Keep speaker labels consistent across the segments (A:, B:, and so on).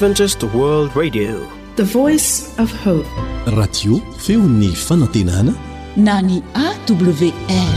A: Adventist World Radio,
B: the voice of hope.
C: Radio feony fanantenana
D: na ny AWR.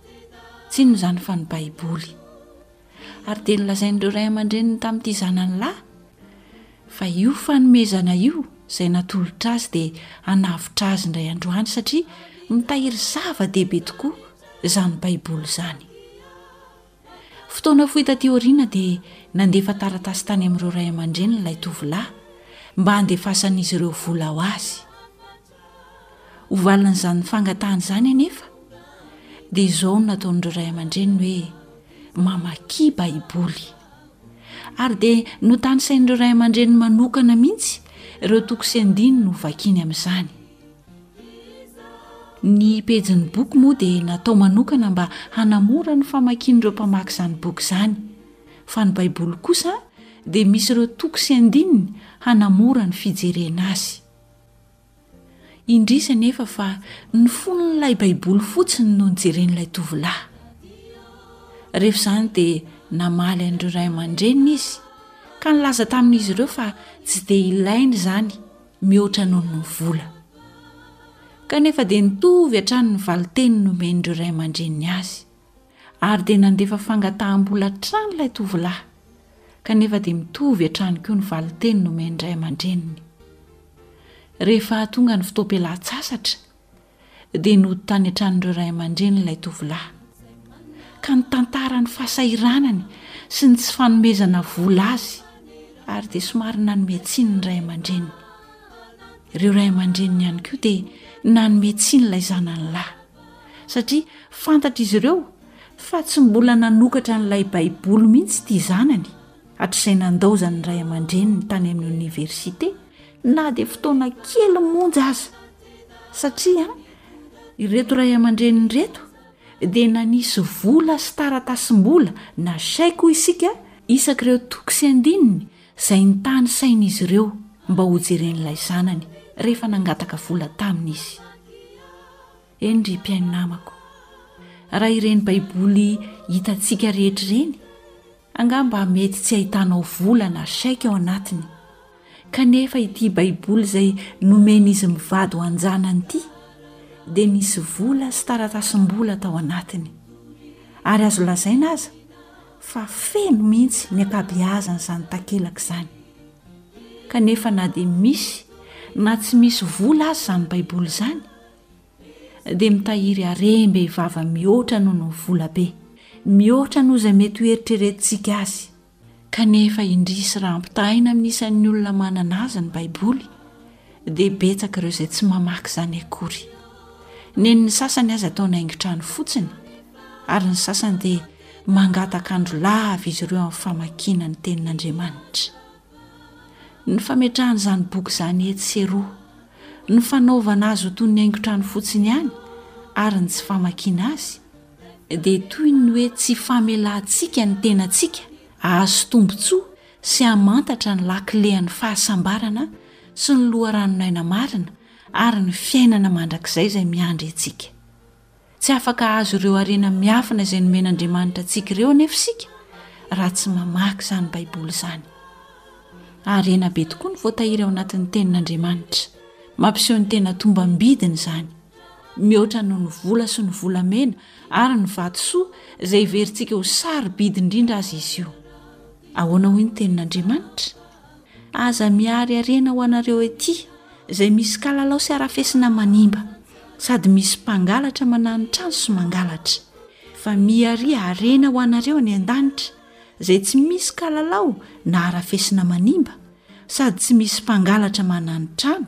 D: Tsinona izany fa ny Baiboly. Ary dia nolazain'ireo ray aman-dreniny tamin'ity zanany lahy fa io fanomezana io izay natolotra azy dia hanavotra azy indray andro any satria mitahiry zava-dehibe tokoa izany Baiboly izany. Fotoana fohy taty aoriana dia nandefa taratasy tany amin'ireo ray aman-dreniny ilay tovolahy mba handefasan'izy ireo vola ho azy. Ho valin'izany fangatahana izany anefa dia izao no nataon'ireo ray aman-dreny hoe mamakia Baiboly. Ary dia notanisain'ireo ray aman-dreny manokana mihitsy ireo toko sy andininy ho vakiany amin'izany. Ny pejin'ny boky moa dia natao manokana mba hanamora ny famakian'ireo mpamaky izany boky izany, fa ny Baiboly kosa dia misy ireo toko sy andininy hanamora ny fijerena azy. Indrisy anefa fa ny fon'ilay Baiboly fotsiny no nijeren'ilay tovolahy. Rehefa izany dia namaly an'ireo ray aman-dreniny izy ka nilaza tamin'izy ireo fa tsy dia ilainy izany mihoatra noho ny vola. Kanefa dia nitovy hatrany ny valin-teny nomen'ireo ray aman-dreniny azy. Ary dia nandefa fangataham-bola hatrany ilay tovolahy, kanefa dia mitovy hatrany koa ny valin-teny nomen'ny ray aman-dreniny. Rehefa tonga ny fotoam-pialan-tsasatra, dia nody tany an-tranon'ireo ray aman-dreny ilay tovolahy, ka nitantara ny fahasahiranany sy ny tsy fanomezana vola azy, ary dia somary nanome tsiny ny ray aman-dreniny. Ireo ray aman-dreniny ihany koa dia nanome tsiny ilay zanany lahy. satria fantatr'izy ireo fa tsy mbola nanokatra an'ilay Baiboly mihitsy ity zanany, hatrizay nandaozan'ny ray aman-dreniny tany amin'ny oniversite, na dia fotoana kely monja aza, satria ireto ray aman-dreniny ireto dia nanisy vola sy taratasim-bola na chèque hoy isika, isaky ireo toko sy andininy izay nitanisain'izy ireo mba hojeren'ilay zanany rehefa nangataka vola taminy izy. Eny ry mpihaino namako, raha ireny Baiboly hitantsika rehetra ireny, angamba mety tsy hahitanao vola na chèque ao anatiny, kanefa ity Baiboly izay nomen'izy mivady ho an-janany ity dia nisy vola sy taratasim-bola tao anatiny, ary azo lazaina aza fa feno mihitsy ny ankabeazan' izany takelaka izany, kanefa na dia misy na tsy misy vola aza izany Baiboly izany, dia mitahiry harem-behivava mihoatra noho ny volabe, mihoatra noho izay mety ho eritreretintsika azy. Kanefa indrisy raha ampitahaina amin' isan' ny olona manana azy ny Baiboly, dia betsaka ireo izay tsy mamaky izany akory. Nen'ny sasany aza atao naingotrano fotsiny, ary ny sasany dia mangataka andro lava izy ireo amin'ny famakiana ny tenin'Andriamanitra. Ny fametrahana izany boky izany etsy sy eroa, ny fanaovana azy ho toy ny haingotrano fotsiny ihany ary ny tsy famakiana azy, dia toy ny hoe tsy famelantsika ny tenantsika hahazo tombontsoa sy hamantatra ny lakilen'ny fahasambarana sy ny loharanon'aina marina ary ny fiainana mandrakizay izay miandry antsika. Tsy afaka hahazo ireo harena miafina izay nomen'Andriamanitra antsika ireo anefa isika raha tsy mamaky izany Baiboly izany. Harena be tokoa no voatahiry ao anatin'ny tenin'Andriamanitra. Mampiseho ny tena tombam-bidiny izany. Mihoatra noho ny vola sy ny volamena ary ny vatosoa izay heverintsika ho sarobidy indrindra aza izy io. Ahoana hoy ny tenin'Andriamanitra? Aza miariariana ho anareo ety izay misy kalalao sy arafesina manimba, sady misy mpangalatra mananotrano sy mangalatra, fa miaria harena ho anareo any an-danitra izay tsy misy kalalao na arafesina manimba, sady tsy misy mpangalatra
B: mananotrano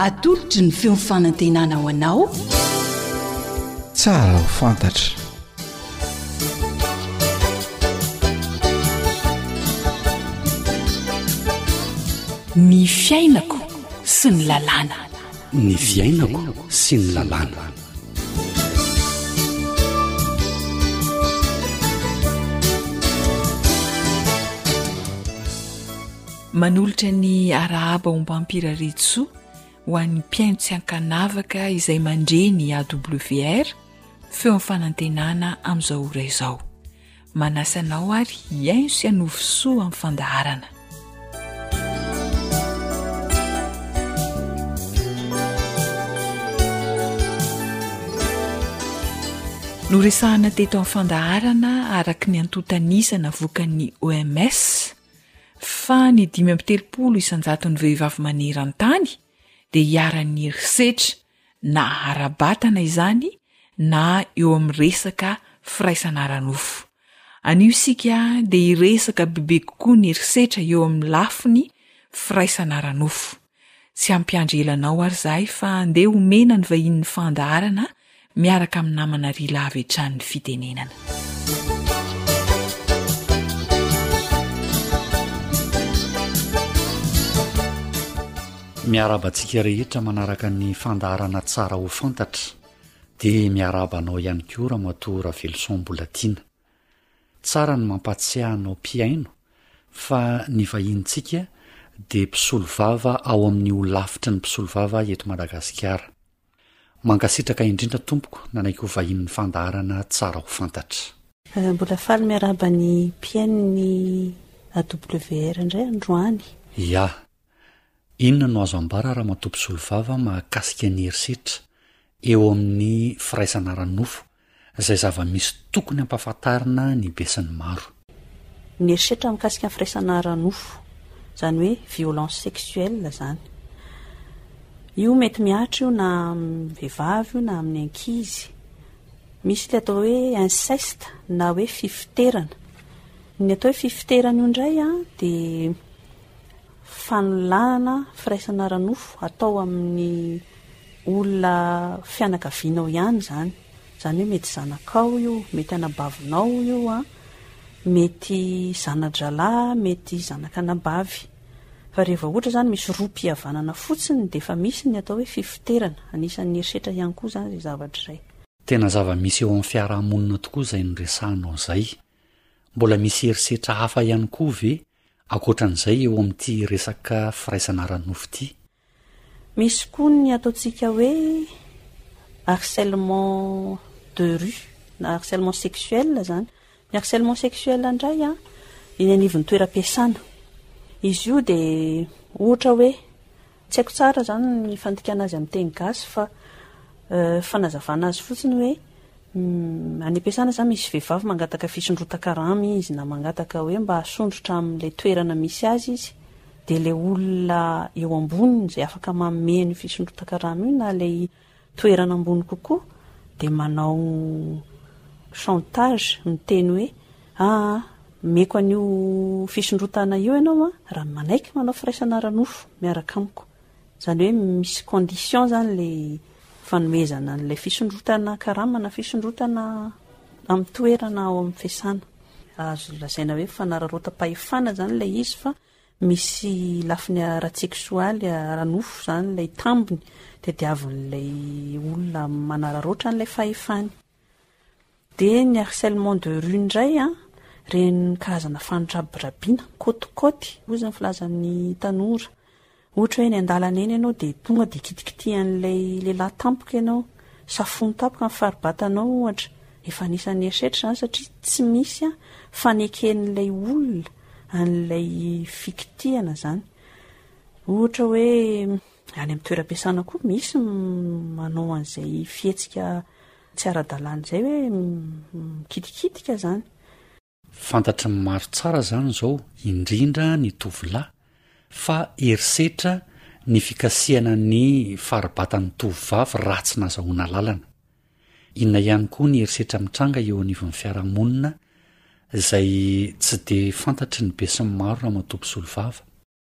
D: Atolotry ny feon'ny fanantenana ho anao.
E: Tsara ho fantatra.
D: Ny fiainako sy ny lalàna.
C: Ny fiainako sy ny lalàna.
F: Manolotra ny arahaba ombam-piraritsoa ho an'ny mpiaino tsy ankanavaka izay mandre ny AWR, feo amin'ny fanantenana amin'izao ora izao. Manasa anao ary hihaino sy hanovo soa amin'ny fandaharana. Noresahana teto amin'ny fandaharana araka ny antontan'isa navoakan'ny OMS fa ny dimy amby telopolo isan-jaton'ny vehivavy maneran-tany dia iharan'ny herisetra na ara-batana izany na eo amin'ny resaka firaisana ara-nofo. Anio isika dia hiresaka bebe kokoa ny herisetra eo amin'ny lafiny firaisana ara-nofo. Tsy hampiandry ela anao ary izahay fa andeha homena ny vahinin'ny fandaharana miaraka amin'ny namana Rila avy hatrany ny fitenenana.
G: Miarahaba antsika rehetra manaraka ny fandaharana tsara ho fantatra dia miarahaba anao ihany koa Ramatoa Raveloson Mbolatiana. Tsara ny mampatsiahy anao mpihaino fa ny vahinintsika dia mpisolovava ao amin'ny ho lafitry ny mpisolovava eto Madagasikara. Mankasitraka indrindra tompoko nanaiky ho vahinin'ny fandaharana tsara ho fantatra.
E: Mbola faly miarahaba ny mpihaino ny AWR indray androany.
G: Yah, Inona no azo ambara Ramatoa Mpisolovava mahakasika ny herisetra eo amin'ny firaisana ara-nofo, izay zava-misy tokony hampafantarina ny besinimaro?
E: Ny herisetra mikasika ny firaisana ara-nofo, izany hoe violence sexuelle izany. Io mety mihatra io na amin'ny vehivavy io na amin'ny ankizy. Misy ilay atao hoe inceste na hoe fifiterana. Ny atao hoe fifiterana io indray dia fanolahana firaisana ara-nofo atao amin'ny olona fianakavianao ihany izany, izany hoe mety zanakao io, mety anabavinao io an, mety zana-drahalahy, mety zanak'anabavy. Fa rehefa ohatra izany misy rohim-pihavanana fotsiny dia efa misy ny atao hoe fifoterana, anisan'ny herisetra ihany koa izany izay zavatra izay.
G: Tena zava-misy eo amin'ny fiaraha-monina tokoa izay noresahanao izay. Mbola misy herisetra hafa ihany koa ve Ankoatran'izay eo amin'ity resaka firaisana ara-nofo ity.
E: Misy koa ny ataontsika hoe harcèlement de rue na harcèlement sexuel izany. Ny harcèlement sexuel indray eny anivon'ny toeram-piasana. Izy io dia ohatra hoe Tsy haiko tsara zany ny fandikana azy amin'ny teny gasy fa fanazavana azy fotsiny hoe any am-piasana zany misy vehivavy mangataka fisondrotaka rano izy na mangataka hoe mba asondrotra amin'ilay toerana misy azy izy dia ilay olona eo amboniny izay afaka manome an'io fisondrotaka rano io na ilay toerana ambony kokoa dia manao chantage miteny hoe aa ah, meko an'io fisondrotana io ianao a ah, raha manaiky manao firaisana ara-nofo miaraka amiko izany hoe misy condition zany le fanomezana an'ilay fisondrotana karama na fisondrotana amin'ny toerana ao amin'ny fesana azo lazaina hoe fanararaotam-pahefana zany ilay izy fa misy lafiny ara-tseksoaly, ara-nofo izany ilay tambiny, tadiavin'ilay olona manararaotra an'ilay fahefany. Dia ny harcèlement de rue indray an, ireny karazana fanirabirabiana, côte côte, hoy izany filazan'ny tanora. Ohatra hoe eny an-dalana eny ianao dia tonga dia kitikitihan'ilay lehilahy tampoka ianao, safoiny tampoka ny faribatanao ohatra, efa anisan'ny herisetra izany satria tsy misy faneken'ilay olona an'ilay fikitihana izany. Ohatra hoe any amin'ny toeram-piasana koa misy ny manao an'izay fihetsika tsy ara-dalàna izay hoe mikitikitika izany.
G: Fantatry ny maro tsara izany izao, indrindra ny tovolahy, fa herisetra ny fikasihana ny faribatan'ny tovovavy raha tsy nazahoana alalana. Inona ihany koa ny herisetra mitranga eo anivon'ny fiarahamonina izay tsy dia fantatry ny
E: besinimaro ramatoa mpisolovava.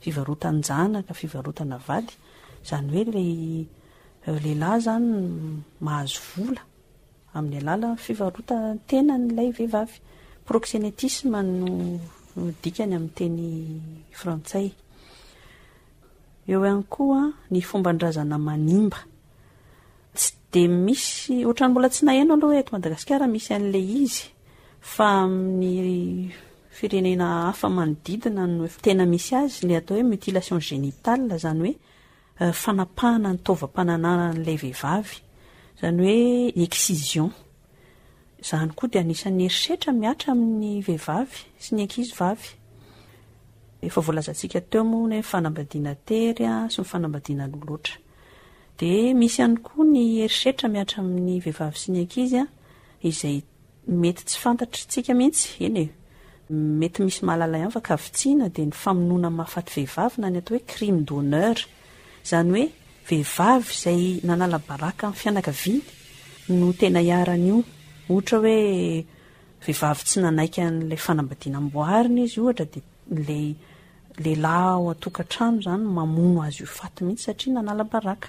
E: fivarotan-janaka, fivarotana vady, izany hoe ilay lehilahy izany mahazo vola amin'ny alalan'ny fivarotan-tenany ilay vehivavy. Proxénétisme no dikany amin'ny teny frantsay. Eo ihany koa ny fomban-drazana manimba. Tsy dia misy, ohatran'ny mbola tsy naheno aloha hoe eto Madagasikara misy an'ilay izy, fa amin'ny firenena hafa manodidina no efa tena misy azy ilay atao hoe mutilation génitale, izany hoe fanapahana ny taovam-pananaran'ilay vehivavy, izany hoe excision. Izany koa dia anisan'ny herisetra mihatra amin'ny vehivavy sy ny ankizy vavy. Efa voalazantsika teo moa ny fanambadiana tery sy ny fanambadiana aloha loatra. Dia misy ihany koa ny herisetra mihatra amin'ny vehivavy sy ny ankizy izay Mety tsy fantatr'tsika mihitsy, eny e! Mety misy mahalala ihany fa kavitsiana dia ny famonoana amin'ny mahafaty vehivavy na ny atao hoe crime d'honneur. Izany hoe vehivavy izay nanala baraka amin'ny fianakaviany no tena iharan'io. Ohatra hoe vehivavy tsy nanaiky an'ilay fanambadiana amboarina izy ohatra dia ilay lehilahy ao an-tokantrano izany mamono azy ho faty mihitsy satria
C: nanala baraka.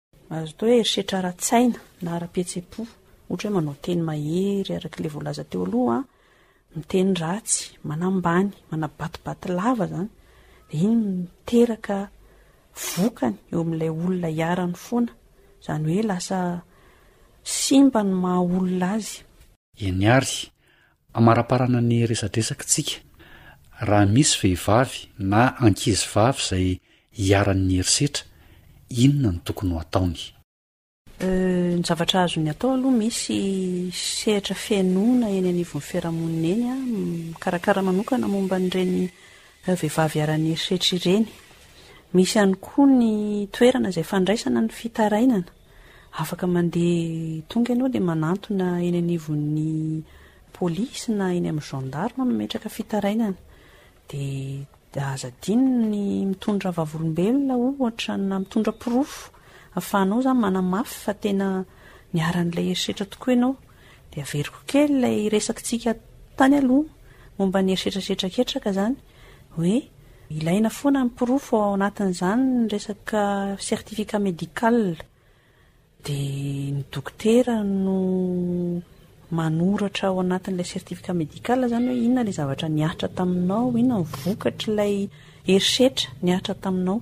E: Azo atao hoe herisetra ara-tsaina na ara-pihetsem-po, ohatra hoe manao teny mahery araka ilay voalaza teo aloha, miteny ratsy, manambany, manabatibaty lava izany, dia iny miteraka vokany eo amin'ilay olona iharany foana, izany hoe lasa simba ny maha olona azy.
C: Eny ary, Amaraparana ny resadresakitsika. Raha misy vehivavy na ankizy vavy izay iharan'ny herisetra, inona no tokony ho ataony?
E: Ny zavatra azony atao aloha misy sehatra fihenoana eny anivon'ny fiarahamonina eny mikarakara manokana momba an'ireny vehivavy iharan'ny herisetra ireny. Misy ihany koa ny toerana izay fandraisana ny fitarainana. Afaka mandeha tonga ianao dia manantona eny anivon'ny polisy na eny amin'ny gendarme mametraka fitarainana. Dia aza adino ny mitondra vavolombelona ohatra na mitondra porofo ahafahanao izany manamafy fa tena niharan'ilay herisetra tokoa ianao. Dia averiko kely ilay resakitsika tany aloha momba ny herisetra setra ketraka izany hoe ilaina foana ny porofo ao anatin'izany ny resaka certificat médical. Dia ny dokotera no manoratra ao anatin'ilay certificat médical izany hoe inona ilay zavatra nihatra taminao, inona ny vokatr'ilay herisetra nihatra taminao.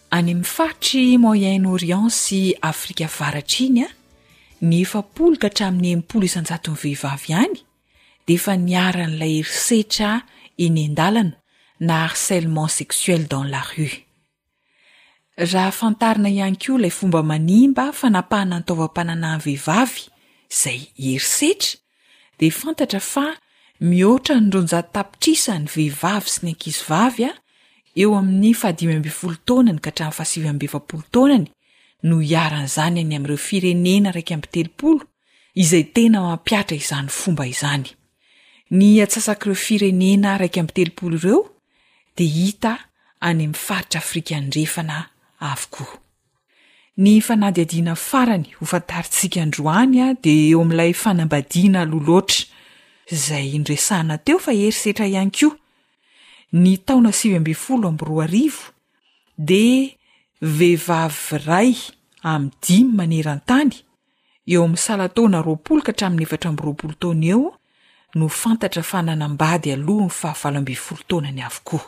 E: Any
D: amin'ny faritr'i Moyen-Orient sy Afrika Avaratra iny, ny efapolo ka hatramin'ny enimpolo isan-jaton'ny vehivavy any
F: dia efa niharan'ilay herisetra eny an-dalana na harcèlement sexuel dans la rue. Raha fantarina ihany koa ilay fomba manimba fanapahana ny taovam-pananahan'ny vehivavy izay herisetra dia fantatra fa mihoatra ny roanjato tapitrisa ny vehivavy sy ny ankizivavy eo amin'ny fahadimy ambin'ny folo taonany ka hatramin'ny fahasivy amby efapolo taonany no iharan'izany any amin'ireo firenena iraika amby telopolo izay tena mampihatra izany fomba izany. Ny atsasak'ireo firenena iraika amby telopolo ireo dia hita any amin'ny faritra Afrika Andrefana avokoa. Ny fanadihadiana farany ho fantarintsika androany dia eo amin'ilay fanambadiana aloha loatra, izay noresahina teo fa herisetra ihany koa. Ny taona sivy ambin'ny folo amby roa arivo dia vehivavy iray amin'ny dimy maneran-tany eo amin'ny salan-taona roapolo ka hatramin'ny efatra amby roapolo taona eo no fantatra fa nanambady alohan'ny fahavalo ambin'ny folo taonany avokoa.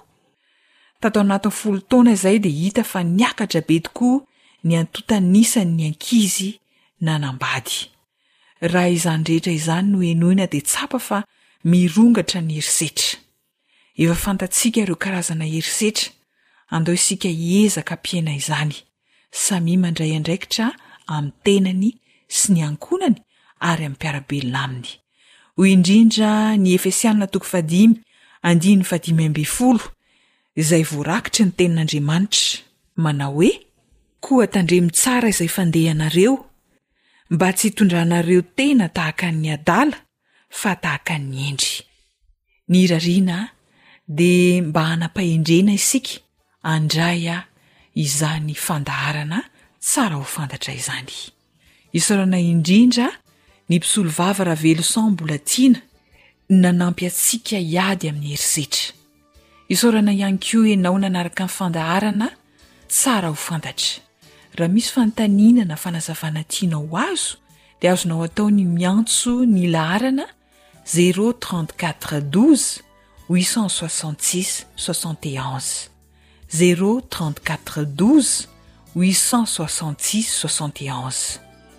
F: Tato anatin'ny folo taona izay dia hita fa niakatra be tokoa ny antontan'isan'ny ankizy nanambady. Raha izany rehetra izany no henoina dia tsapa fa mirongatra ny herisetra. Efa fantatsika ireo karazana herisetra, andao isika hiezaka hampihena izany. Samia mandray andraikitra amin'ny tenany sy ny ankohonany ary amin'ny mpiara-belona aminy. Hoy indrindra ny Efesianina toko fahadimy, andininy fahadimy ambin'ny folo, izay voarakitry ny Tenin'Andriamanitra, manao hoe, Koa tandremo tsara izay fandehanareo, mba tsy hitondranareo tena tahaka ny adala, fa tahaka ny hendry. Ny irariana dia mba hanam-pahendrena isika handray izany fandaharana tsara ho fantatra izany. Isaorana indrindra ny mpisolovava Raveloson Mbolatiana nanampy antsika hiady amin'ny herisetra. Isaorana ihany koa ianao nanaraka ny fandaharana tsara ho fantatra. Raha misy fanontaniana na fanazavana tianao ho azo dia azonao atao ny miantso ny laharana zéro trente quatre douze
H: huit
D: cent
I: soixante six soixante et
J: onze, zéro trente quatre
H: douze huit cent soixante six soixante et onze.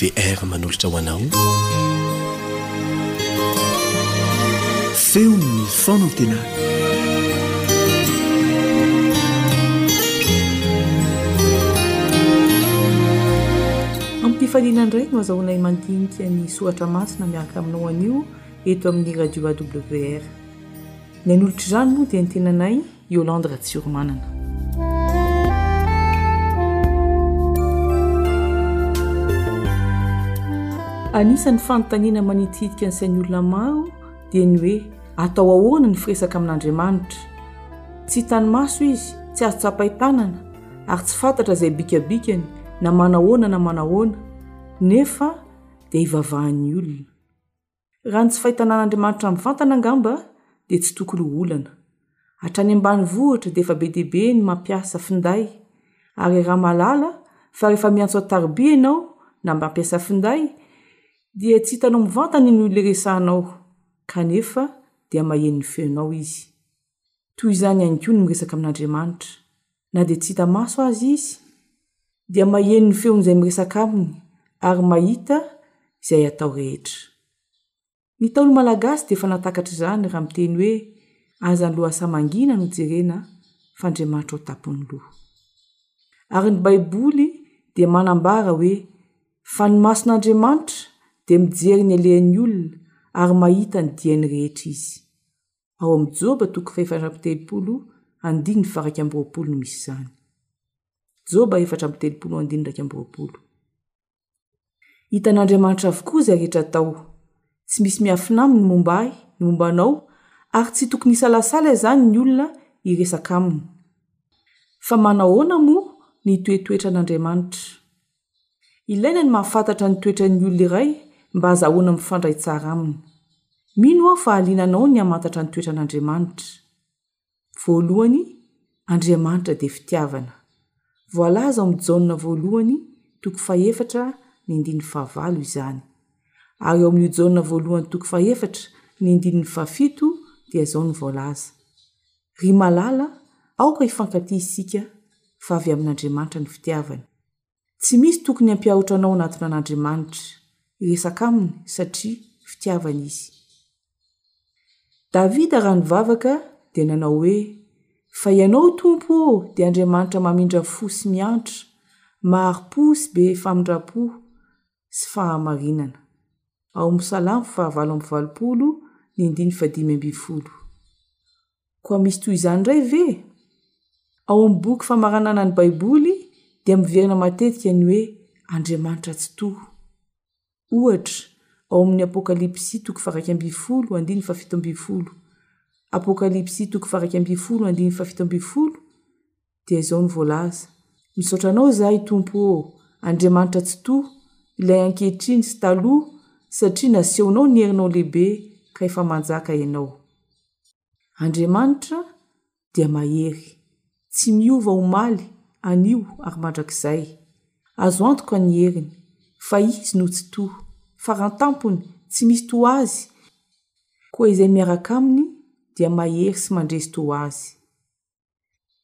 H: wr manolotra ho anao feon'ny fonantena
K: Amim-pifaliana indray no azahoanay mandinika ny soratra masina miaraka aminao anio eto amin'ny Radio AWR. Ny hanolotra izany moa dia ny tenanay Yolande Ratsiromanana. Anisan'ny fanontaniana manitsidika ny sain'ny olona maro dia ny hoe atao ahoana ny firesaka amin'Andriamanitra. Tsy hitan'ny maso izy, tsy azo tsapain-tanana, ary tsy fantatra izay bikabikany na manahoana na manahoana, nefa dia ivavahan'ny olona. Raha ny tsy fahitana an'Andriamanitra mivantana angamba dia tsy tokony ho olana. Hatrany ambanivohitra dia efa be dia be ny mampiasa finday, ary raha mahalala fa rehefa miantso an-tarobia ianao na mampiasa finday Dia tsy hitanao mivantana iny olona iresahanao, kanefa dia maheno ny feonao izy. Toy izany ihany koa ny miresaka amin'Andriamanitra, na dia tsy hita maso aza izy, dia maheno ny feon'izay miresaka aminy ary mahita izay atao rehetra. Ny Ntaolo malagasy dia efa nahatakatra izany raha miteny hoe aza ny lohasaha mangina no jerena fa Andriamanitra ao tampon'ny loha. Ary ny Baiboly dia manambara hoe Fa ny mason'Andriamanitra dia mijery ny alehan'ny olona ary mahita ny diany rehetra Izy. Ao amin'ny Joba toko fahefatra amby telopolo andininy faharaika amby roapolo no misy izany. Joba efatra amby telopolo andininy iraika amby roapolo. Hitan'Andriamanitra avokoa izay rehetra atao. Tsy misy miafina aminy ny momba ahy, ny momba anao, ary tsy tokony hisalasala izany ny olona hiresaka aminy. Fa manahoana moa ny toetoetran'Andriamanitra? Ilaina ny mahafantatra ny toetran'ny olona iray mba hazahoana mifandray tsara aminy. Mino aho fa haliana anao ny hamantatra ny toetran'Andriamanitra. Voalohany, Andriamanitra dia fitiavana. Voalaza ao amin'ny Jaona voalohany, toko fahefatra, ny andininy fahavalo izany. Ary ao amin'io Jaona voalohany toko fahefatra, ny andininy fahafito dia izao no voalaza, Ry malala, aoka hifankatia isika, fa avy amin'Andriamanitra ny fitiavana. Tsy misy tokony hampiahotra anao hanatona an'Andriamanitra hiresaka aminy satria fitiavana izy. Davida raha nivavaka dia nanao hoe, Fa ianao Tompo ô dia Andriamanitra mamindra fo sy miantra, mahari-po sy be famindram-po sy fahamarinana. Ao amin'ny Salamo fahavalo amby valopolo ny andininy fahadimy ambin'ny folo. Koa misy toy izany indray ve? Ao amin'ny boky Famaranana ny Baiboly dia miverina matetika ny hoe Andriamanitra Tsitoha. Ohatra, ao amin'ny Apokalypsy toko faha-iraika ambin'ny folo, andininy faha-fito ambin'ny folo, Apokalypsy toko faha-iraika ambin'ny folo, andininy faha-fito ambin'ny folo, dia izao no voalaza, Misaotra Anao izahay, Tompo ô, Andriamanitra Tsitoha, Ilay ankehitriny sy taloha, satria nasehonao ny herinao lehibe ka efa manjaka Ianao. Andriamanitra dia mahery, tsy miova omaly, anio ary mandrakizay. Azo antoka ny heriny, fa Izy no Tsitoha, Farantampony, tsy misy toa Azy, koa izay miaraka Aminy dia mahery sy mandresy toa Azy.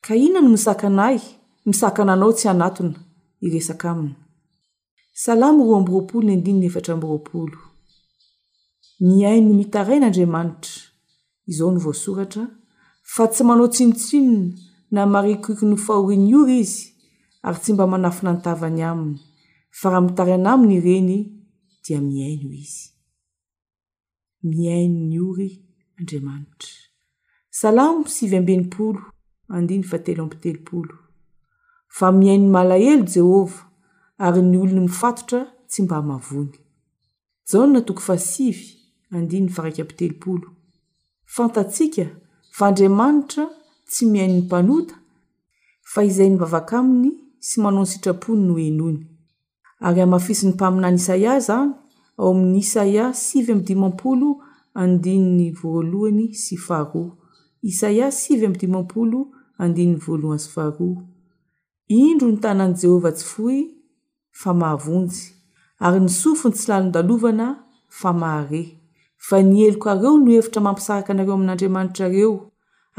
K: Ka inona no misakana ahy misakana anao tsy hanatona hiresaka aminy? Salamo roa amby roapolo ny andininy efatra amby roapolo Mihaino mitaraina Andriamanitra, izao no voasoratra, fa tsy manao tsinontsinona na marikoriko ny fahorian'ny ory Izy, ary tsy mba manafina ny tavany aminy, fa raha mitaraina aminy ireny dia mihaino Izy. mihaino ny ory Andriamanitra. Salamo sivy amby enimpolo, andiny fahatelo amby telopolo. Fa mihaino ny malahelo Jehovah, ary ny olony mifatotra tsy mba mavony. Jaona toko fahasivy, andiny faharaika amby telopolo. Fantatsika fa Andriamanitra tsy mihaino ny mpanota, fa izay mivavaka aminy sy manao ny sitrapony no henoiny. ary hamafisin'ny mpaminany Isaia izany ao amin'ny Isaia sivy amby dimampolo andininy voalohany sy faharoa. Isaia sivy amby dimampolo andininy voalohany sy faharoa. Indro ny tanan'i Jehovah tsy fohy fa mahavonjy, ary ny sofiny tsy lalin-dalovana fa mahare. Fa ny helokareo no hevitra mampisaraka anareo amin'Andriamanitrareo,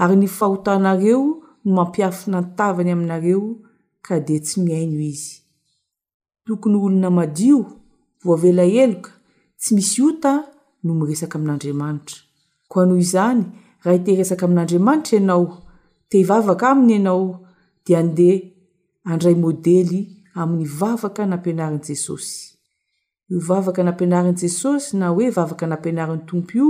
K: ary ny fahotanareo no mampiafina ny tavany aminareo ka dia tsy mihaino izy. Tokony ho olona madio, voavela heloka, tsy misy ota no miresaka amin'Andriamanitra. Koa noho izany, raha hite hiresaka amin'Andriamanitra ianao, te hivavaka Aminy ianao, dia andeha handray modely amin'ny vavaka nampianarin'i Jesosy. io vavaka nampianarin'i Jesosy na hoe vavaka nampianarin'ny Tompo io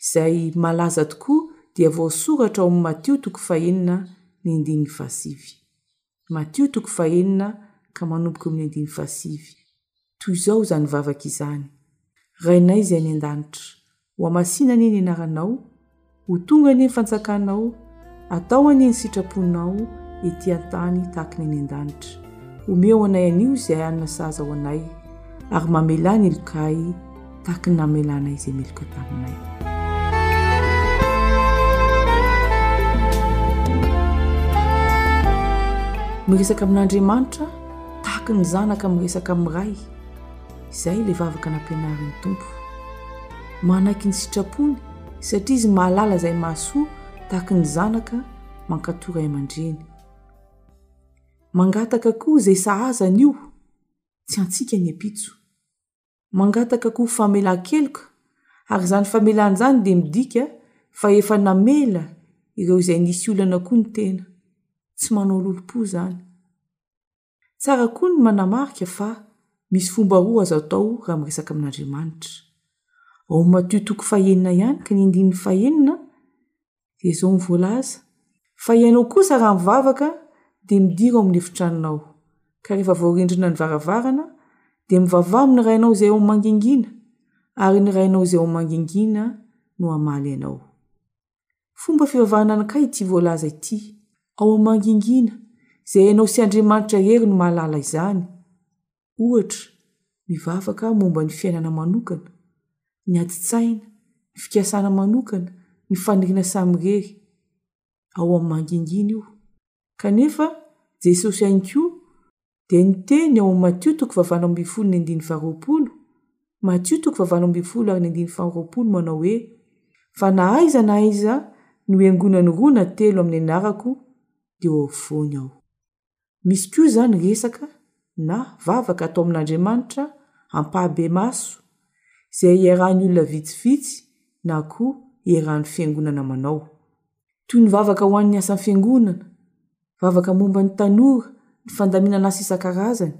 K: izay malaza tokoa dia voasoratra ao amin'ny Matio toko fahenina ny andininy fahasivy. Matio toko fahenina ka manomboka eo amin'ny andininy fahasivy. Toy izao izany vavaka izany, Rainay izay any an-danitra, Ho hamasina anie ny anaranao, ho tonga anie ny fanjakanao, atao anie ny sitraponao ety an-tany tahaka ny any an-danitra. Omeo anay anio izay hanina sahaza ho anay, ary mamelà ny heloka ahy tahaka ny namelanay izay meloka taminay. Miresaka amin'Andriamanitra tahaka ny zanaka miresaka amin'ny ray. Izay ilay vavaka nampianarin'ny Tompo. Manaiky ny sitrapony satria Izy mahalala izay mahasoa tahaka ny zanaka mankatò ray aman-dreny. Mangataka koa izay sahaza an'io, tsy antsika ny ampitso. Mangataka koa famelan-keloka ary izany famelana izany dia midika fa efa namela ireo izay nisy olana koa ny tena. Tsy manao lolompo izany. Tsara koa ny manamarika fa misy fomba roa azo atao raha miresaka amin'Andriamanitra. Ao amin'ny Matio toko fahenina ihany ka ny andininy fahenina dia izao no voalaza, Fa ianao kosa raha mivavaka dia midira ao amin'ny efitranonao, ka rehefa voarindrina ny varavarana dia mivavaha amin'ny Rainao izay ao mangingina, ary ny Rainao izay ao mangingina no hamaly anao. Fomba fivavahana anankiray ity voalaza ity, ao amin'ny mangingina, izay hainao sy Andriamanitra irery no mahalala izany. Ohatra, mivavaka aho momba ny fiainana manokana, ny adin-tsaina, ny fikasana manokana, ny faniriana samirery. Ao amin'ny mangingina io. Kanefa, Jesosy ihany koa dia niteny ao amin'ny Matio toko fahavalo ambin'ny folo ny andininy faharoapolo, Matio toko fahavalo ambin'ny folo ary ny andininy faharoapolo manao hoe, Fa na aiza na aiza no hiangonany roa na telo amin'ny anarako dia eo afovoany aho. Misy koa izany resaka na vavaka atao amin'Andriamanitra ampahibemaso izay iarahan'ny olona vitsivitsy na koa iarahan'ny fiangonana manao. toy ny vavaka ho an'ny asan'ny Fiangonana, vavaka momba ny tanora, ny fandaminana asa isan-karazany.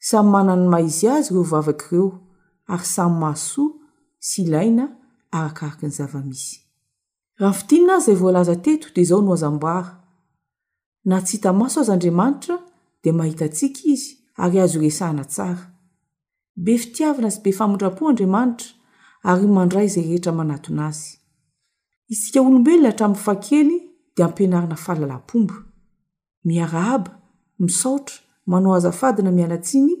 K: Samy manana ny maha izy azy ireo vavaka ireo, ary samy mahasoa sy ilaina arakaraky ny zava-misy. Raha ny fintinina aza izay voalaza teto dia izao no azo ambara, Na tsy hita maso aza Andriamanitra dia mahita antsika izy ary azo iresahana tsara. Be fitiavana sy be famindram-po Andriamanitra ary mandray izay rehetra manatona azy. Isika olombelona hatramin'ny fahakely dia ampianarina fahalalam-pomba. Miarahaba, misaotra, manao azafady na miala tsiny,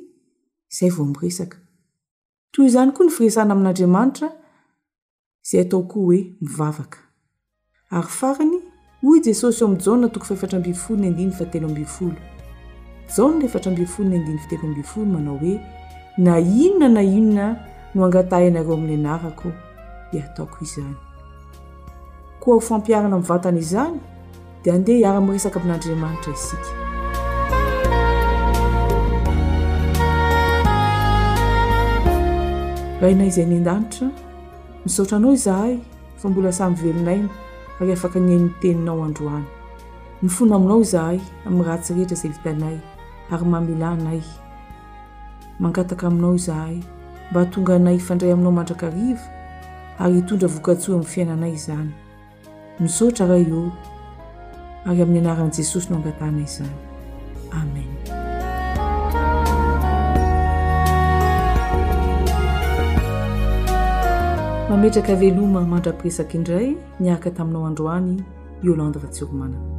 K: izay vao miresaka. Toy izany koa ny firesahana amin'Andriamanitra izay atao koa hoe mivavaka. Ary farany, hoy Jesosy ao amin'ny Jaona toko fahefatra ambin'ny folo ny andininy fahatelo ambin'ny folo. Jaona efatra ambin'ny folo ny andininy fitelo ambin'ny folo manao hoe na inona na inona no angatahinareo amin'ny anarako dia ataoko izany. Koa ho fampiharana mivantana izany, dia andeha hiara-miresaka amin'Andriamanitra isika. Rainay izay any an-danitra, misaotra anao izahay fa mbola samy velon'aina ary afaka nihaino ny teninao androany. Mifona aminao izahay amin'ny ratsy rehetra izay vitanay ary mamelà anay. Mangataka aminao izahay mba hatonga anay hifandray aminao mandrakariva ary hitondra vokatsoa amin'ny fiainanay izany. Misaotra Ray o, ary amin'ny anaran'i Jesosy no angatahana izany. Amen. Mametraka veloma mandra-piresaka indray niaraka taminao androany
L: Yolande Ratsiromanana.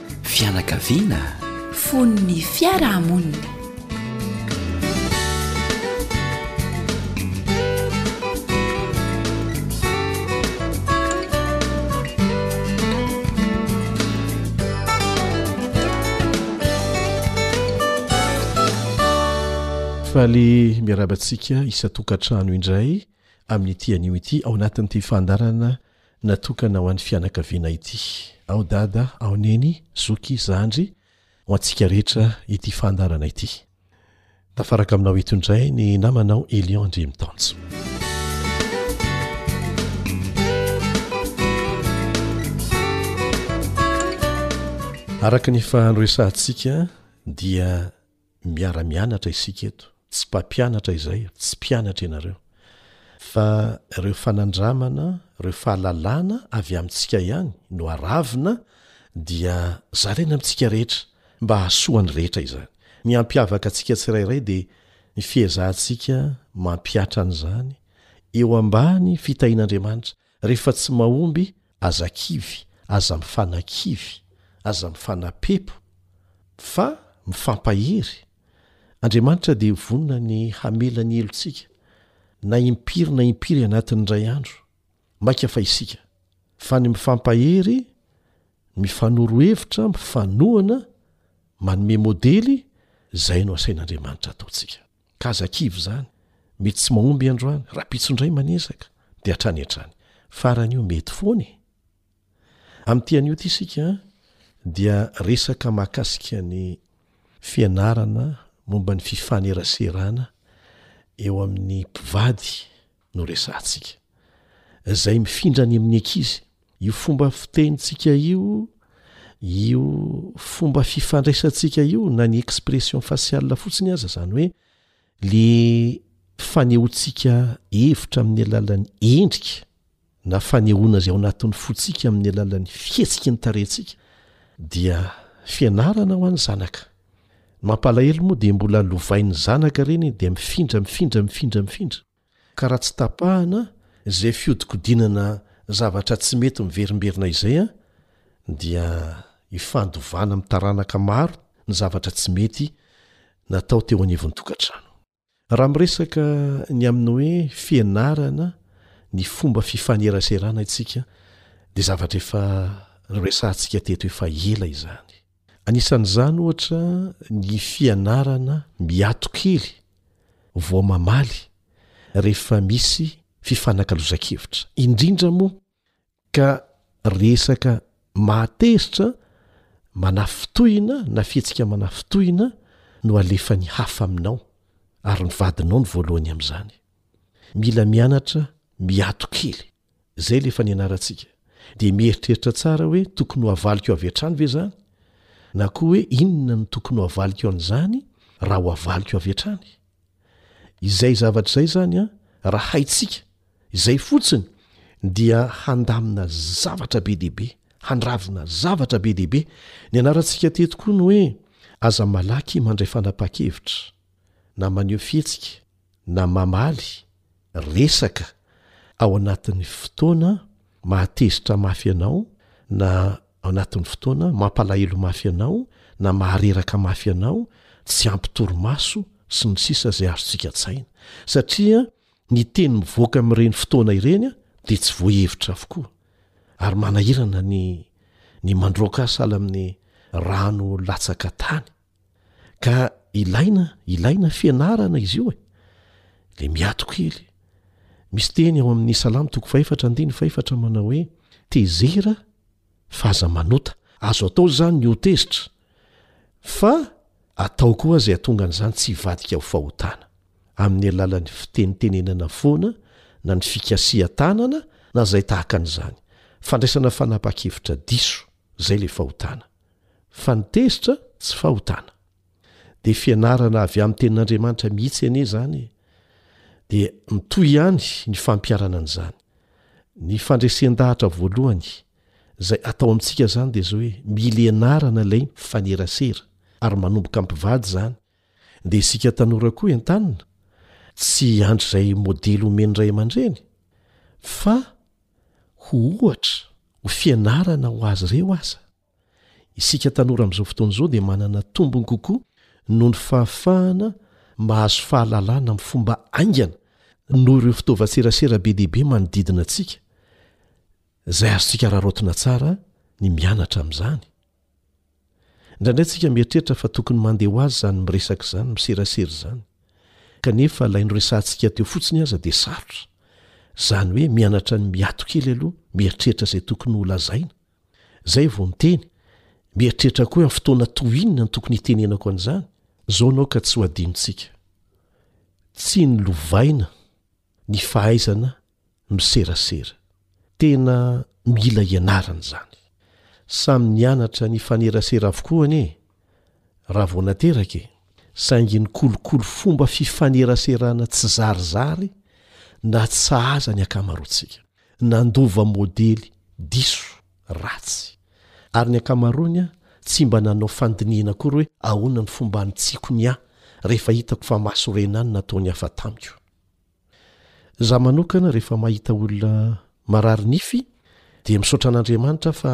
M: Fianakaviana.
D: Fon'ny fiarahamonina.
N: Faly miaraba antsika isan-tokantrano indray amin'ny ity anio ity ao anatin'ity fandaharana natokana ho an'ny fianakaviana ity. Ao Dada, ao Neny, Zoky, Zandry, ho antsika rehetra ity fandaharana ity. Tafaraka aminao eto indray ny namanao Elion Andriamitanjo. Araka ny efa noresahantsika dia miara-mianatra isika eto, tsy mpampianatra izay ary tsy mpianatra ianareo, fa ireo fanandramana, ireo fahalalana avy amintsika ihany no aravina dia zaraina amintsika rehetra mba hahasoan'ny rehetra izany. Ny hampiavaka antsika tsirairay dia ny fiezahantsika mampihatra an'izany eo ambany fitahian'Andriamanitra Rehefa tsy mahomby, aza kivy, aza mifanakivy, aza mifanapepo, fa mifampahery. Andriamanitra dia vonona ny hamela ny helotsika, na impiry na impiry anatin'ny iray andro, maika fa isika. Fa ny mifampahery, mifanoro hevitra, mifanohana, manome modely, izay no asain'Andriamanitra ataontsika. Ka aza kivy izany, mety tsy mahomby androany, rahampitso indray manezaka, dia hatrany hatrany. Farany io mety foana e! Amin'ity anio ity isika dia resaka mahakasika ny fianarana momba ny fifaneraserana eo amin'ny mpivady no resahantsika. Izay mifindra any amin'ny ankizy. Io fomba fitenintsika io, io fomba fifandraisantsika io na ny expression faciale fotsiny aza izany hoe le fanehoantsika hevitra amin'ny alalan'ny endrika na fanehoana izay ao anatin'ny fontsika amin'ny alalan'ny fihetsiky ny tarehintsika dia fianarana ho an'ny zanaka. Ny mampalahelo moa dia mbola lovain'ny zanaka ireny dia mifindra mifindra mifindra mifindra ka raha tsy tapahana izay fihodikodinana zavatra tsy mety miverimberina izay dia ifandovana amin'ny taranaka maro ny zavatra tsy mety natao teo anivon'ny tokantrano. Raha miresaka ny amin'ny hoe fianarana ny fomba fifaneraserana isika dia zavatra efa noresahantsika teto efa ela izany. Anisan'izany ohatra ny fianarana miato kely vao mamaly rehefa misy fifanakalozan-kevitra, indrindra moa ka resaka mahatezitra manafintohina na fihetsika manafintohina no alefan'ny hafa aminao ary ny vadinao no voalohany amin'izany. Mila mianatra miato kely. Izay ilay efa nianarantsika. Dia mieritreritra tsara hoe tokony ho havaliko avy hatrany ve izany? Na koa hoe inona no tokony ho havaliko an'izany raha ho havaliko avy hatrany? Izay zavatra izay izany an, raha haintsika, izay fotsiny dia handamina zavatra be dia be, handravona zavatra be dia be. Nianarantsika teto koa ny hoe aza malaky mandray fanapahan-kevitra, na maneho fihetsika, na mamaly, resaka ao anatin'ny fotoana mahatezitra mafy anao na ao anatin'ny fotoana mampalahelo mafy anao na mahareraka mafy anao tsy ampy torimaso sy ny sisa izay azontsika tsaina satria ny teny mivoaka amin'ireny fotoana ireny a dia tsy voahevitra avokoa ary manahirana ny ny mandroaka sahala amin'ny rano latsaka tany ka ilaina ilaina fianarana izy io e le miato kely misy teny ao amin'ny salamo toko fahefatra andiny fahefatra manao hoe tezera fa aza manota azo atao zany ny otezitra fa atao koa zay atonga an'izany tsy hivadika ho fahotana amin'ny alalan'ny fitenitenenana foana na ny fikasihan-tanana na zay tahaka an'izany fandraisana fanapa-kevitra diso zay le fahotana fa ny tezitra tsy fahotana. Dia fianarana avy amin'ny Tenin'Andriamanitra mihitsy anie izany e! Dia mitohy ihany ny fampiharana an'izany. Ny fandresen-dahatra voalohany izay atao amintsika izany dia izao hoe mila ianarana ilay mifanerasera ary manomboka mpivady izany. Dia isika tanora koa entanina tsy hiandry izay modely omen'ny ray aman-dreny fa ho ohatra, ho fianarana ho azy ireo aza. Isika tanora amin'izao fotoana izao dia manana tombony kokoa noho ny fahafahana mahazo fahalalana amin'ny fomba haingana noho ireo fitaovan-tserasera be dia be manodidina antsika, izay azontsika araraotina tsara ny mianatra amin'izany. Indraindray isika mieritreritra fa tokony mandeha ho azy izany miresaka izany, miserasera izany, kanefa ilay noresahantsika teo fotsiny aza dia sarotra, izany hoe mianatra ny miato kely aloha, mieritreritra izay tokony holazaina. Zay vao miteny, mieritreritra koa hoe amin'ny fotoana toy inona no tokony hitenenako an'izany, zao anao ka tsy ho adinontsika. Tsy nolovaina ny fahaizana miserasera. Tena mila ianarana izany. Samy nianatra nifanerasera avokoa anie raha vao nateraka e! Saingy ny kolikoly fomba fifaneraserana tsizarizary nahatsahaza ny ankamaroantsika. Nandova modely diso, ratsy. Ary ny ankamaroany tsy mba nanao fandinihana akory hoe ahoana ny fomba hanitsiako ny ahy rehefa hitako fa mahasorena ahy ny nataon'ny hafa tamiko. Izaho manokana rehefa mahita olona marary nify dia misaotra an'Andriamanitra aho fa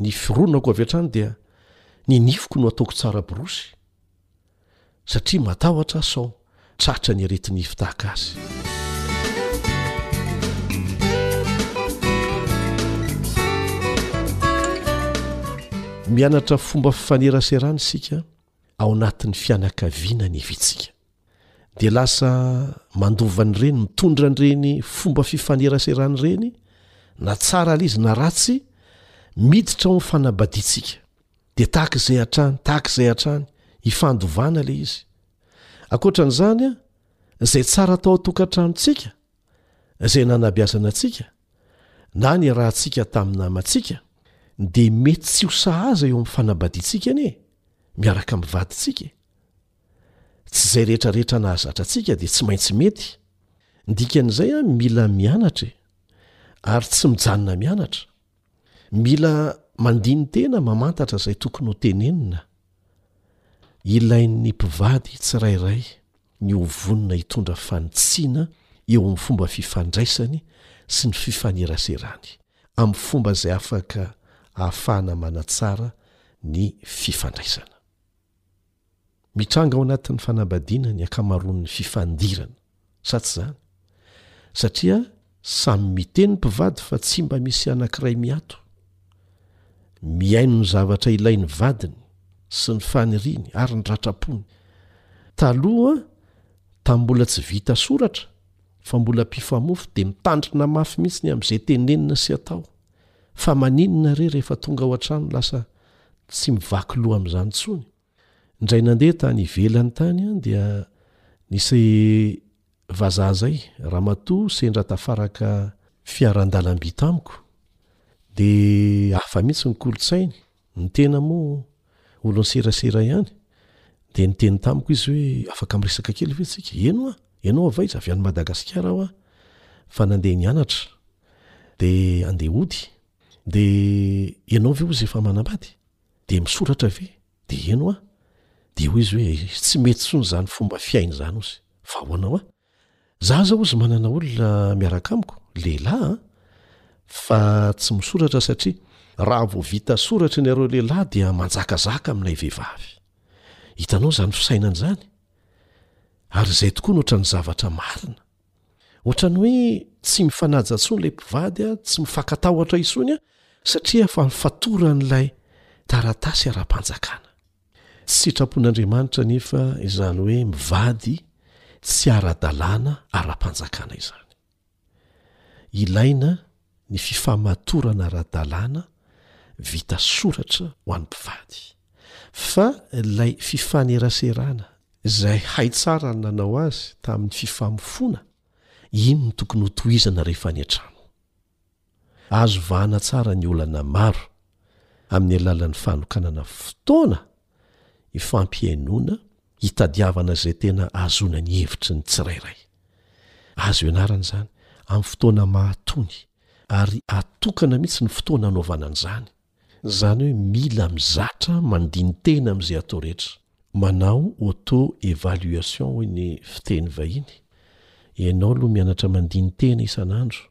N: ny fironako avy hatrany dia ny nifiko no ataoko tsara borosy. satria matahotra sao tratra ny aretinify tahaka azy. Mianatra fomba fifaneraserana isika ao anatin'ny fianakaviana ny vitsika. Dia lasa mandova an'ireny, mitondra an'ireny fomba fifaneraserana ireny, na tsara ilay izy na ratsy, miditra ao amin'ny fanabadiantsika. dia tahaka izay hatrany tahaka izay hatrany ifandovana ilay izy ankoatra an'izany a izay tsara atao a-tokantranontsika izay nanabiazana antsika na ny rahantsika tamin'ny namantsika dia mety tsy ho sahaza eo amin'ny fanabadiantsika anie miaraka min'ny vadintsika e. tsy izay rehetrarehetra nahazatra antsika dia tsy maintsy mety ndikan'izay a mila mianatra e. ary tsy mijanona mianatra Mila mandini-tena mamantatra izay tokony ho tenenina. Ilain'ny mpivady tsirairay ny ho vonona hitondra fanitsiana eo amin'ny fomba fifandraisany sy ny fifaneraserany, amin'ny fomba izay afaka ahafahana manatsara ny fifandraisana. Mitranga ao anatin'ny fanambadiana ny ankamaroan'ny fifandirana, sa tsy izany? Satria samy miteny ny mpivady fa tsy mba misy anankiray miato. Mihaino ny zavatra ilain'ny vadiny sy ny faniriany ary ny ratram-pony. Taloha, tamin'ny mbola tsy vita soratra fa mbola mpifamofotra dia mitandrina mafy mihitsy ny amin'izay tenenina sy atao. Fa maninona re rehefa tonga ao an-trano lasa tsy mivaky loha amin'izany intsony? Indray nandeha tany ivelany tany aho dia nisy vazaha izay, ramatoa sendra tafaraka fiaran-dalamby tamiko, dia hafa mihitsy ny kolontsainy, Ny tena moa, olon'ny serasera ihany, dia niteny tamiko izy hoe, afaka miresaka kely ve tsika? Eny hoa! Ianao avy aiza? Avy any Madagasikara aho a! Fa nandeha nianatra. Dia andeha hody. Dia ianao ve hozy efa manambady? Dia misoratra ve? Dia eny hoa! Dia hoy izy hoe, tsy mety intsony izany fomba fiaina izany hozy. Fa ahoana hoa? Za zao ozy manana olona miaraka amiko, lehilahy an! fa tsy misoratra satria raha vao vita soratra ianareo lehilahy dia manjakazaka aminay vehivavy. Hitanao izany fisainana izany? Ary izay tokoa no ohatran'ny zavatra marina. Ohatran'ny hoe tsy mifanaja intsony ilay mpivady an, tsy mifankatahotra intsony an, satria efa nifatoran'ilay taratasy ara-panjakana. Sitrapon'Andriamanitra anefa izany hoe mivady tsy ara-dalàna ara-panjakana izany. Ilaina ny fifamatorana ara-dalàna vita soratra ho an'ny mpivady. Fa ilay fifaneraserana izay hay tsara ny nanao azy tamin'ny fifamofoana, iny no tokony hotohizana rehefa any an-trano. Azo vahana tsara ny olana maro amin'ny alalan'ny fanokanana fotoana ifampihainoana hitadiavana izay tena ahazoana ny hevitry ny tsirairay. Azo ianarana izany amin'ny fotoana mahatony ary atokana mihitsy ny fotoana hanaovana an'izany. Zany hoe mila mizatra mandini-tena amin'izay atao rehetra. Manao auto evaluation hoy ny fiteny vahiny. Ianao aloha mianatra mandini-tena isan'andro,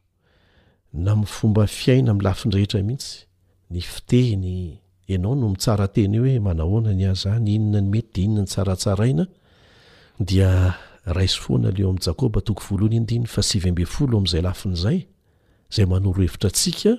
N: na amin'ny fomba fiaina amin'ny lafiny rehetra mihitsy, ny fiteny, ianao no mitsara tena eo hoe manahoana ny ahy izany, inona ny mety dia inona ny tsara tsaraina, dia raiso foana ilay ao amin'ny Jakoba toko voalohany andininy fahasivy ambin'ny folo amin'izay lafiny izay, izay manoro hevitra antsika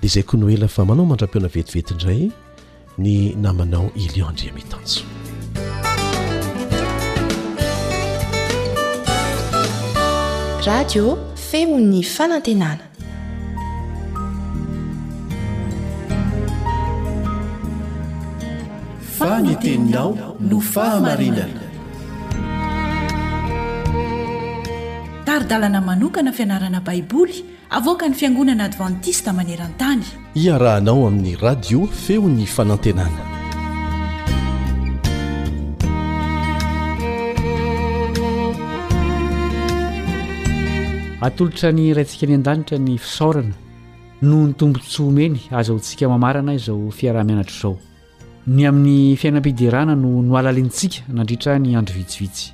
N: Dia izay koa no ela fa manao mandra-pihaona vetivety indray ny namanao Elion Andriamitanjo.
O: Radio Feon'ny Fanantenana.
H: Fa ny teninao no fahamarinana.
D: Tari-dalana manokana fianarana Baiboly Avoakan'ny Fiangonana Advantista maneran-tany.
N: Iarahanao amin'ny Radio Feon'ny Fanantenana.
C: Atolotra ny Raintsika any an-danitra ny fisaorana noho ny tombontsoa omeny aza ho tsika mamarana izao fiaraha-mianatra izao. Ny amin'ny fiainam-piderana no nohalalinintsika nandritra ny andro vitsivitsy.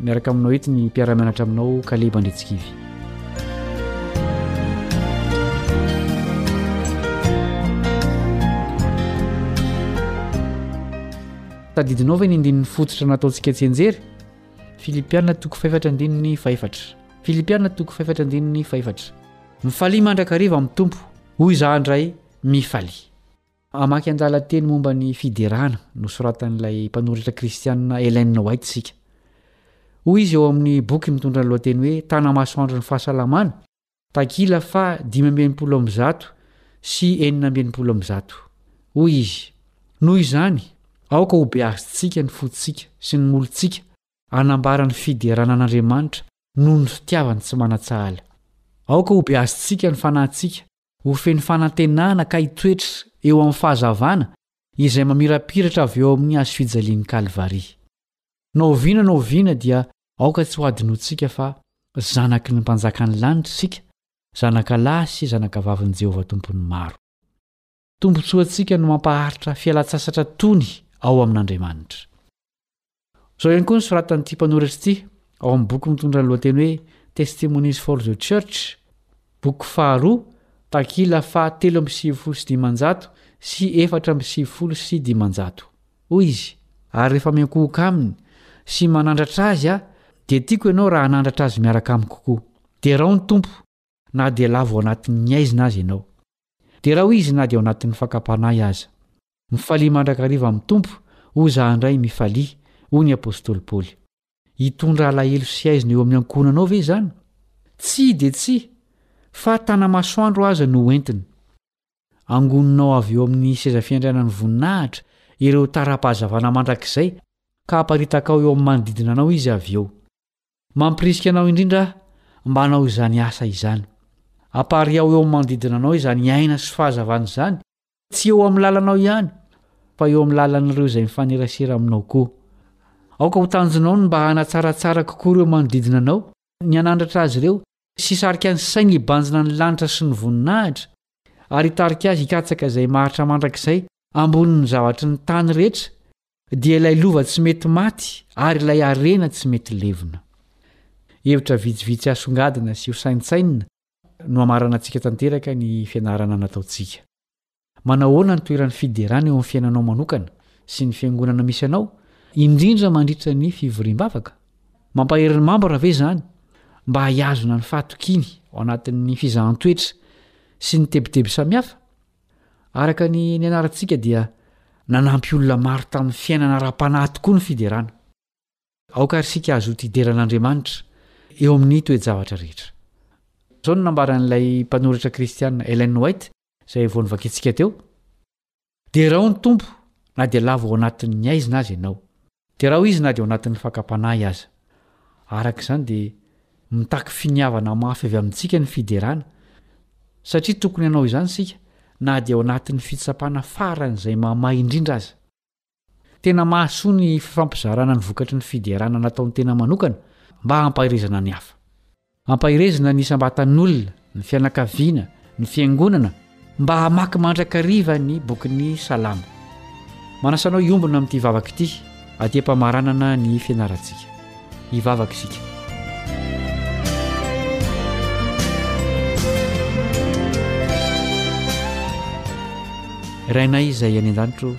C: Miaraka aminao eto ny mpiara-mianatra aminao Kaleba Andritsikivy. Tadidinao ve ny andininy fototra nataontsika tsianjery? Filipiana toko fahefatra andininy fahefatra. Filipiana toko fahefatra andininy fahefatra. Mifalia mandrakariva amin'ny Tompo, hoy izaho indray, mifalia. Hamaky andalan-teny momba ny fiderana nosoratan'ilay mpanoratra kristiana Ellen White isika. Hoy izy ao amin'ny boky mitondra ny lohateny hoe Tana-masoandro ny Fahasalamana, takila faha dimy amby enimpolo amby zato sy enina amby enimpolo amby zato. Hoy izy, Noho izany, aoka hobeazintsika ny fontsika sy ny molontsika hanambara ny fiderana an'Andriamanitra noho ny fitiavany tsy manan-tsahala. Aoka hobeazintsika ny fanahintsika Ho feno fanantenana ka hitoetra eo amin'ny fahazavana izay mamirapiratra avy eo amin'ny Hazo fijalian'i Kalvary. Na oviana na oviana dia aoka tsy hohadinointsika fa zanaky ny Mpanjakan'ny lanitra isika, zanakalahy sy zanakavavin'i Jehovah Tompon'ny maro. Tombontsoantsika no mampaharitra fialantsasatra tony ao amin'Andriamanitra. Izao ihany koa no soratan'ity mpanoratra ity ao amin'ny boky mitondra ny lohateny hoe Testimonies for the Church, boky faharoa, takila faha telo amby sivifolo sy dimanjato sy efatra amby sivifolo sy dimanjato. Hoy izy, Ary rehefa miankohoka aminy sy manandratra azy aho, dia tiako ianao raha hanandratra azy miaraka amiko koa. Derao ny Tompo, na dia lavo ao anatin'ny aizina aza ianao. Derao Izy na dia ao anatin'ny fakam-panahy aza. Mifalia mandrakariva amin'ny Tompo, hoy izaho indray mifalia, hoy ny apostoly Paoly. Hitondra alahelo sy aizina eo amin'ny ankohonanao ve izany? Tsia dia tsia, fa tana-masoandro aza no hoentiny. Angoninao avy eo amin'ny seza fiandrianan'ny voninahitra ireo tara-pahazavana mandrakizay, ka haparitakao eo amin'ny manodidina anao Izy avy eo. Mampirisika anao indrindra aho mba hanao izany asa izany. Apariaho eo amin'ny manodidina anao izany aina sy fahazavana izany, tsy eo amin'ny lalanao ihany, fa eo amin'ny lalan'ireo izay mifanerasera aminao koa. Aoka ho tanjonao ny mba hanatsaratsara kokoa ireo manodidina anao, ny hanandratra azy ireo sy hisarika ny sainy hibanjina ny lanitra sy ny voninahitra, ary hitarika azy hikatsaka izay mahatrà mandrakizay ambonin'ny zavatry ny tany rehetra, dia ilay lova tsy mety maty ary ilay harena tsy mety levona. Hevitra vitsivitsy asongadina sy hosaintsainina no hamaranantsika tanteraka ny fianarana nataontsika. Manao ahoana ny toeran'ny fiderana eo amin'ny fiainanao manokana sy ny fiangonana misy anao, indrindra mandritra ny fivoriam-bavaka? Mampahery ny mambra ve izany mba hihazona ny fahatokiany ao anatin'ny fizahan-toetra sy ny tebiteby samihafa? Araka ny nianarantsika dia nanampy olona maro tamin'ny fiainana ara-panahy tokoa ny fiderana. Aoka àry isika hazoto hidera an'Andriamanitra eo amin'ny toe-javatra rehetra. Izao no nambaran'ilay mpanoratra kristiana Ellen White, izay vao novakintsika teo, Derao ny Tompo na dia lavo ao anatin'ny haizina aza ianao. Derao izy na dia ao anatin'ny fakam-panahy aza. Araka izany dia mitaky finiavana mafy avy amintsika ny fiderana, satria tokony hanao izany isika na dia ao anatin'ny fitsapana faran'izay mahamay indrindra aza. Tena mahasoa ny fifampizarana ny vokatry ny fiderana nataon'ny tena manokana mba hampaherezana ny hafa. Ampaherezina ny isam-batan'olona, ny fianakaviana, ny fiangonana mba hamaky mandrakariva ny bokin'ny Salamo. Manasa anao hiombona amin'ity vavaka ity aty am-pamaranana ny fianarantsika. Hivavaka isika. Rainay izay any an-danitro,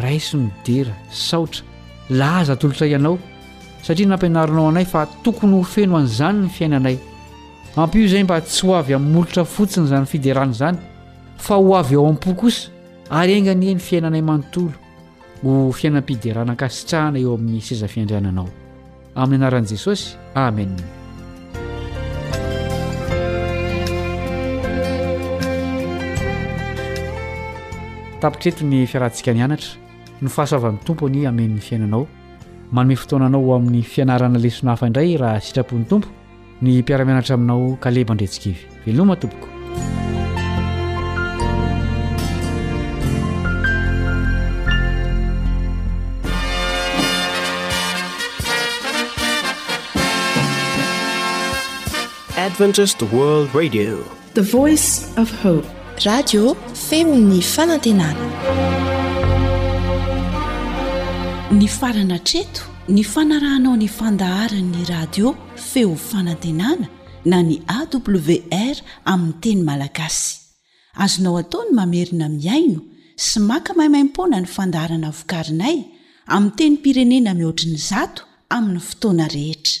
C: raiso ny dera, saotra, laza atolotray anao satria nampianarinao anay fa tokony ho feno an'izany ny fiainanay. Ampio izay mba tsy ho avy amin'ny molotra fotsiny izany fiderana izany fa ho avy ao am-po kosa ary enga anie ny fiainanay manontolo ho fiainam-piderana ankasitrahana eo amin'ny seza fiandriananao. Amin'ny anaran'i Jesosy, amena. tapitreto ny fiarahantsika nianatra ny fahasoavan'ny tompo anie hameno ny fiainanao Manome fotoana anao ho amin'ny fianarana lesona hafa indray raha sitrapon'ny Tompo ny mpiara-mianatra aminao Kaleba Andretsikivy. Veloma tompoko.
H: Adventist World Radio
J: The voice of hope.
O: Radio feo
D: ny fanantenana. Nifarana hatreto ny fanarahanao ny fandaharan'ny radio feo fanantenana na ny AWR amin'ny teny malagasy. Azonao atao ny mamerina mihaino sy maka maimaimpoana ny fandaharana vokarinay amin'ny tenim-pirenena mihoatry ny zato amin'ny fotoana rehetra.